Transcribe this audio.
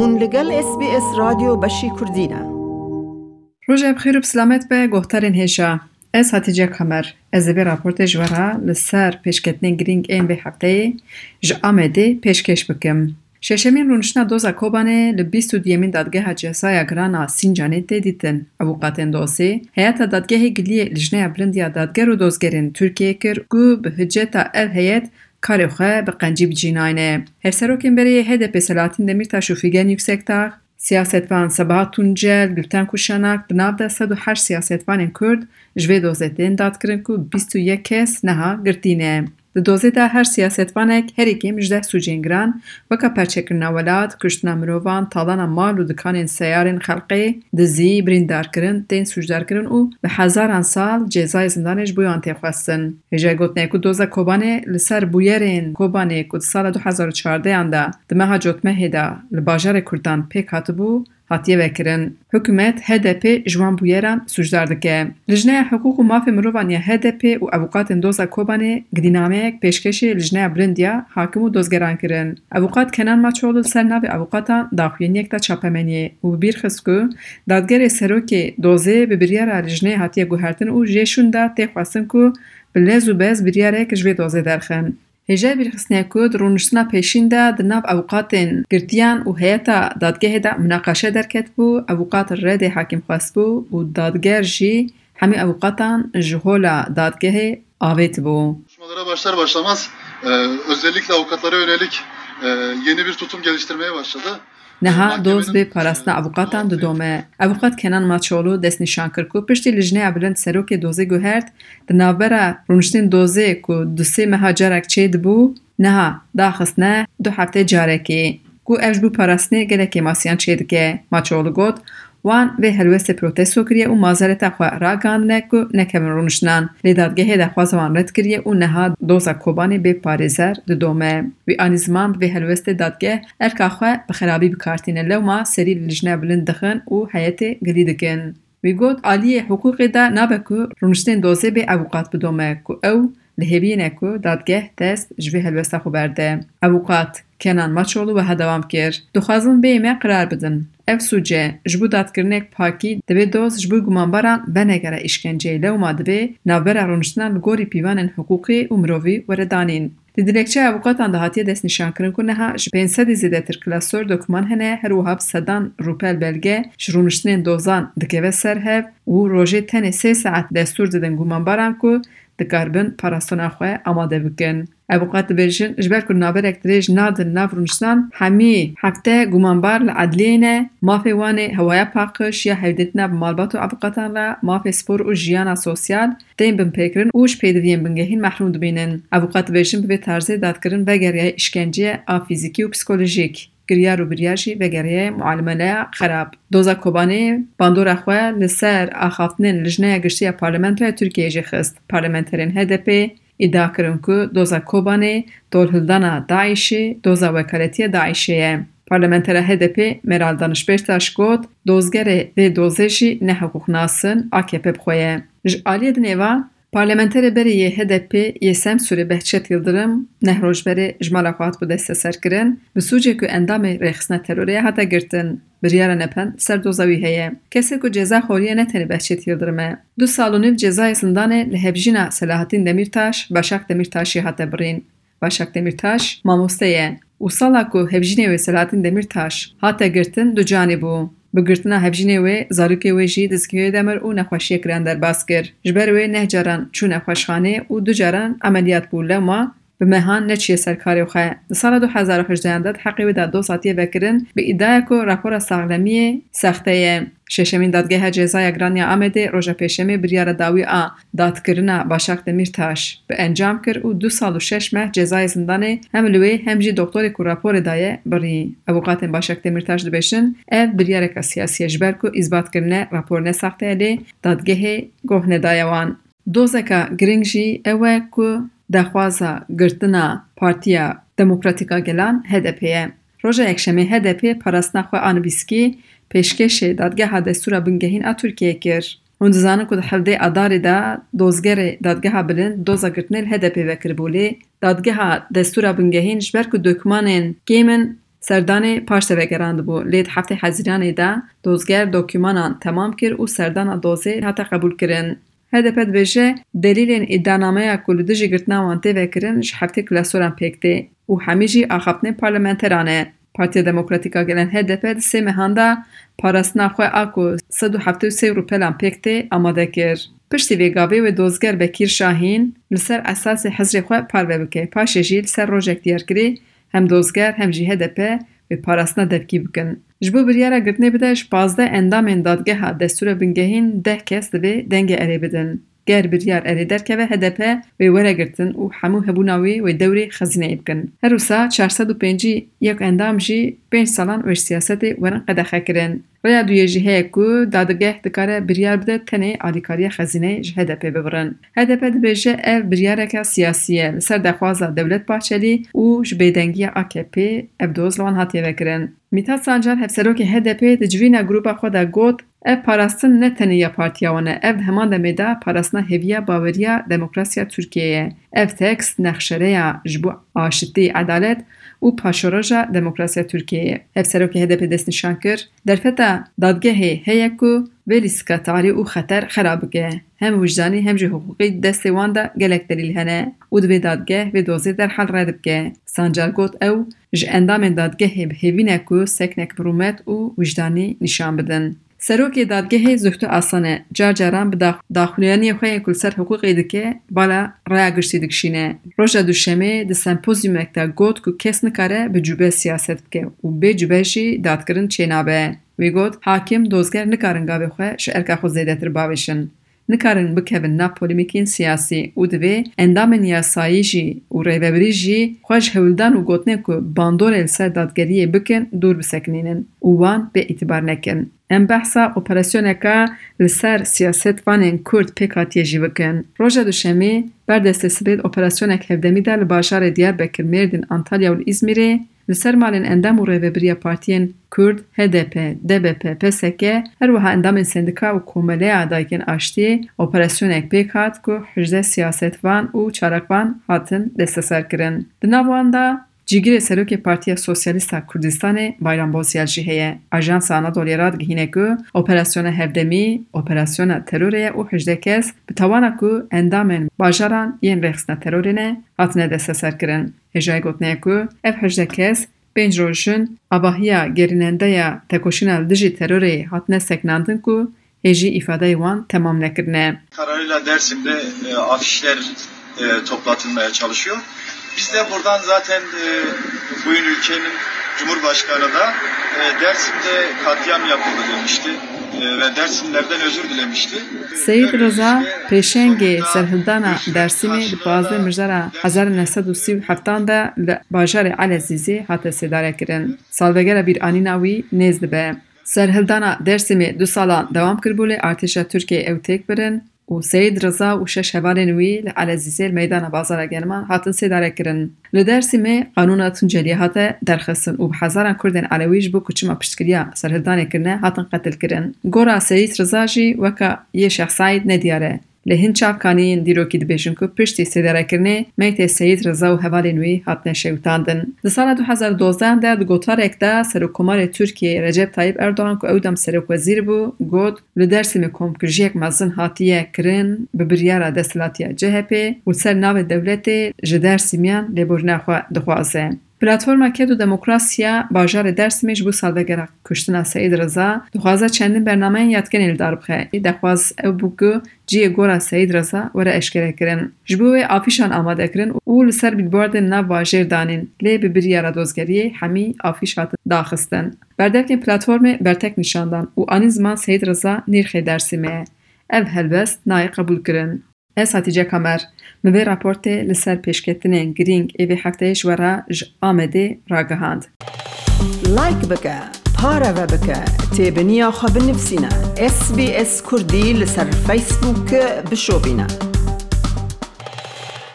هون لگل اس بی اس رادیو بشی کردینه. روژه بخیر و بسلامت به گوهترین هیشا. از هاتیجه کمر از بی راپورت جوارا لسر پیشکتنین گرینگ این به هفته جا آمده پیشکش بکم. ششمین رونشنا دوزا کوبانه ل 22 یمین دادگاه جسایا گرانا سینجانه ته دیتن. ابوقاتن دوسی. هیئت دادگاه گلی لجنه بلندیا دادگر و دوزگرین ترکیه کر گو به حجتا ال هیئت کار خواه به قنجی بجیناینه هر سروکن بری هدپ سلاتین دمیرتاش و فیگن یکسکتاغ سیاستوان سبات تونجل گلتن کوشاناک بناو ده 108 سیاستوان کرد. جوی دوزتین داد کرن کو 21 کس نها گرتینه. دوزه دوزیت هر سیاست وانک هری کم جد سوچینگران و کپچکر نوالات کشتن مروان تالان مال و دکان سیار خلقی دزی برین درکن تین سوچ درکن او به هزاران سال جزای زندانش بیان تفسن. هجای گوت نیکو دوز کوبانه لسر بیارن کوبانه کد سال 2014 اند. دمها جوت مهدا لباجر کردن پک هاتبو هاتیه وکرن حکومت هدپ جوان بویران سوجدار دکه لجنه حقوق و مافی مروانی هدپ و اوقات دوزا کوبانی گدینامه اک پیشکشی لجنه برندیا حاکمو دوزگران کرن اوقات کنان ما چولو سرنا و اوقاتا داخوین یکتا چاپمینی و بیر خسکو دادگر سرو که دوزه ببریارا لجنه هاتیه گوهرتن و جیشون دا تیخواستن که بلیز و بیز بریاره کشوی دوزه درخن هێژای بیرخستنیە کورد ڕوونشتنە پێشیندا دناو ئەوقاتێن گرتیان و هەیەتا دادگەهێدا مناقاشە دەرکەت بوو ئەوقات ڕێدێ حاکم خواست بوو و دادگەر ژی هەمی ئەوقاتان ji hola dadgehê avêt bû. başlar başlamaz özellikle avukatlara yönelik yeni bir tutum geliştirmeye başladı. نەها دۆز بێ پاراستە ئەوقاتان ددۆمە ئەوقات کەنان ماچۆلو دەست نیشانکرد و پشتی لژنەیە بلند سەرۆکێ دۆزی گوهرد. دنابەرە ڕونشتین دۆزێ و دوسێ مەهاجارێک چێ دبوو نەها داخستنە دو هەفتەی جارێکی. ئەژ بوو پاراستنێ گەلێکی ماسییان چێ دکێ ماچۆڵ گوت. وان به هلوست پروتستو کریه و مازرتا خو را گاندنه کو نکم رونشنان لیدادگه دخواز وان رد کریه و نها دوزا کوبانی به پاریزر دو دومه وی آنیزمان به هلوست دادگه ارکا خو بخرابی بکارتینه لوما سری لجنه بلند دخن و حیات گلی دکن. وی گوت عالی حقوقی دا نابه که رونشتین دوزه به اوقات بدومه که او لهبینه کو دادگه تست جوی هلوسته خو برده. اوقات کنان ماچولو و هدوام کر. دخوازن بیمه قرار بدن. اف سوجه جبو دادگرنک پاکی دبی دوز جبو گمان بنگره اشکنجه لو ما دبی نوبر ارونشتنان گوری پیوانن حقوقی و مروی وردانین. دی دلکچه اوقاتان دهاتیه دست نشان کرن کنه ها جبین سدی زیده تر کلاسور دکمان هنه هر وحب سدان روپل بلگه شرونشتنین دوزان دکوه سر هف و روژه تنه سه ساعت دستور دیدن گمان باران کو dikarbin parastona xwe amade bikin. Evokat dibêjin ji ber ku naberek dirêj nadin nav rûniştan hemî hefte gumanbar li edliyê mafê wan ê hewaya paqij ya hevdîtina bi malbat û evokatan re mafê spor û jiyana sosyal tên binpêkirin û ji pêdiviyên bingehîn mehrûm dibînin. Evokat dibêjin bi vê tarzê dadkirin vegeriyaya îşkenceyê a fîzîkî û psikolojîk. گریه رو بریه و گریه معلمانه خراب. دوزا کوبانه باندور اخوه لسر اخافتنه لجنه گشتی پارلمنتو ترکیه جی خست. پارلمنترین هدپ ادعا کرن که دوزا کوبانه دولهلدان دایشه دوزا وکالتی دایشه یه. پارلمنتر هدپ مرال دانشپشت اشکوت دوزگره و دوزشی نه حقوق ناسن اکیپ بخویه. جالی دنیوان Parlamenterê berê HDP yê Semsûrê Behçet Yıldırım nehrojberê ji mala xwe hatibû desteserkirin bi sûcê ku endamê rêxistina terorê hate girtin. Biryara nepend ser doza wî heye. Kesê ku ceza xoriye ne tenê Behçet Yıldırım e. Du sal û nîv cezayê zindanê li hevjîna Selahattin Demirtaş, Başak Demirtaşî hate birîn. Başak Demirtaş mamoste ye û sala ku hevjînê wê Selahattin Demirtaş hate girtin du canî bû. Girtina hevjînê wê zarokê wê jî dizgehê demir û nexweşiyek ran derbas kir. Ji ber wê neh caran çû nexweşxanê û du caran emeliyat bû lewma به مهان نچیه سرکاری خواه. در سال 2018 اندت حقی به در دو ساتیه بکرن به ایدای کو راپور سغلمی سخته یه. ششمین دادگه جزای اگرانی آمده روژا پیشمی بریار داوی آ داد کرنا باشاق دمیر تاش. به انجام کر او دو سال و شش مه جزای زندانی هم لوی هم جی دکتور که راپور دایه بری. اوقات باشاق دمیر تاش دبشن او بریار که سیاسی جبر که ازباد کرنه راپور نسخته دادگه گوه ندایوان. دوزه که گرنگ جی اوه که دخوازه گرتنا پارتیا دموکراتیکا گلان هدپیه. روز یکشنبه هدپیه پرستن خو آن بیسکی پیشکش دادگاه دستور بنگهین ا ترکیه کر. اون زانه کو حل دی اداره دا دوزګر دادگاه بلن دوزا گرتنل HDP وکر بولی. دادگاه دستور بنگهین شبر کو دوکمانن گیمن سردان پاشته وگراند بو لید هفته حزیرانه دا دوزگر دوکیمانان تمام کر او سردان دوزه حتی تقبل کرن. هدف پد بچه دلیل این ادامه اکول دژی گرتن آن تی وکرین ش هفته کلاسوران او همیشه آخاب پارلمانترانه پارتی دموکراتیکا گلن هدف پد سه مهندا پاراس نخواه اکو صد و هفته سه روبلان پیکتی آماده کر پشتی و گاوی و دوزگر بکیر شاهین لسر اساس حضر خواه پر بکه پاش جیل سر روجک دیارگری هم دوزگر هم جی هدف پد و پاراس ندکی بکن Ji bo biryara girtinê bide ji pazdeh endamên dadgeha destûra bingehîn deh kes divê dengê erê bidin. ger biryar erê derkeve HDP wê weregirtin û hemû hebûna wê wê dewrê xezineyê bikin. Her wisa çar sed û pêncî yek endam jî pênc salan wê siyasetê werin qedexe kirin. ویا دوی جهه کو دادگاه دکاره بریار بده تنه آدیکاری خزینه جه دپ ببرن. هدف دپ به جه بریاره که سیاسیه. سر دخوازه دولت باشلی او جبدنگی آکپ ابدوز لون هاتی وکرند. می تاد سانجر هفته رو که هدف دچی خود گود اف پاراستن نه تنه یا پارتی آنها همان دمیدا پاراستن هیچ باوریا دموکراسیا ترکیه اف تکس جبو آشتی عدالت او پاشوراجا دموکراسی ترکیه هر سرو که هدف دست نشان کرد در فتا دادگاه هیکو ولیسکا تاری او خطر خراب که هم وجدانی هم جه حقوقی دست واندا گلک دلیل هنر او دو دادگه و دوزی در حال رد که سانجال گوت او جندام دادگه به هیکو سکنک برومت او وجدانی نشان بدن سروکی دادگه زخت آسان جار جاران به داخلیانی یه خواهی کل سر حقوق ایده که بالا رای گشتی دکشینه روژا دوشمه ده سمپوزی مکتا گوت که کس نکاره به جوبه سیاست که و به جوبه شی دادگرن چینابه وی گوت حاکم دوزگر نکارن گاوی خواه شو ارکا خود زیده تر باوشن نکارن بکبن نا پولیمیکین سیاسی او دوی اندام نیاسایی جی و ریوبری جی خواهش هولدان و گوتنه که باندور الساد بکن دور بسکنینن وان به اعتبار نکن. Em behsa operasyoneka li ser siyasetvanên Kurd hatiye jî bikin. Roja duşemê berdestê sibêt operasyonek hevdemî de li bajarê Diyarbekir, Mêrdîn, Antalya û İzmîrê li ser malên endam û rêveberiya partiyên Kurd, HDP, DBP, PSK her wiha endamên sendika û komeleya dayikên aştiyê operasyonek pêk hat ku hejde siyasetvan û çarakvan hatin desteserkirin. Di nav wan de Cîgirê Serokê Partiya Sosyalîst a Kurdistanê Bayram Bozyal jî heye. Ajansa Anadoluya ra digihîne ku operasyona hevdemî, operasyona terorê û hejde kes bi tawana ku endamên bajaran yên rêxistina terorê ne hatine desteserkirin. Hêjayê gotineye ku ev hejde kes pênc rojin abahiya gerînendeya tekoşîna li dijî terorê hatine seknandin ku hêjî îfadeyê wan temam nekirine. kararıyla Dersim'de e, afişler e, toplatılmaya çalışıyor. Biz de buradan zaten e, bugün ülkenin Cumhurbaşkanı da e, Dersim'de katliam yapıldı demişti e, ve Dersimlerden özür dilemişti. Seyid pêşengê burada serhildana Dersîmê di pazdeh mijara 1937 de li bajarê Elezîzê hate sêdarekirin. Salvegera bîranîna wî nêz dibe. Serhildana Dersîmê du salan dewam kirbû lê artêşa Tirkiye ew têk birin و سید رضا و شش هوالین وی لعلى زیزیل میدان بازار گرمان هاتن سی داره کرن. لدرسی می قانون هاتن جلیه هاتا درخستن و بحزاران کردن علویش بو کچما پشتگریا سرهدانه کرنه هاتن قتل کردن. گورا سید رضا و وکا یه شخصاید ندیاره. له هند چاپ کانی ان دیرو کې د بشن کو پښتي سي دره مې ته سید رضا او حوالې نوې هات نشه وتاندن د سال 2012 د ګوتار اکدا سره کومار ترکیه رجب طيب اردوغان کو اودم سره وزیر بو ګوت له درس مې کوم کې جیک مازن هاتیه کرن به بریاره د سلاتیا جه پی او سر نو دولت جدار سیمیان له بورنه خو د خوازه Platforma Ked û Demokrasiya bajarê Dersîmê ji bo salvegera kuştina Seyid Reza dixwaze çendin bernameyên yadkenê li dar bixe. Dexwaz ew bû ku ciyê gora Seyid Reza were eşkerekirin. Ji bo wê afîşan amadekirin û li ser bîlbordên nav bajêr danîn. Lê bi biryara dozgeriyê hemî afîş hatin daxistin. Berdevkên platformê bertek nîşandan û anî ziman Seyid Reza nîrxê Dersîmê ye. Ev helbest nayê qebûl kirin. اس هاتی جه کمر مبه راپورت لسر پیشکتن گرینگ ایوی هفته شورا ج آمده را گهاند لایک بکه پارا بکه تیب نیا خواب نفسینا اس بی اس کردی لسر فیسبوک بشو بینه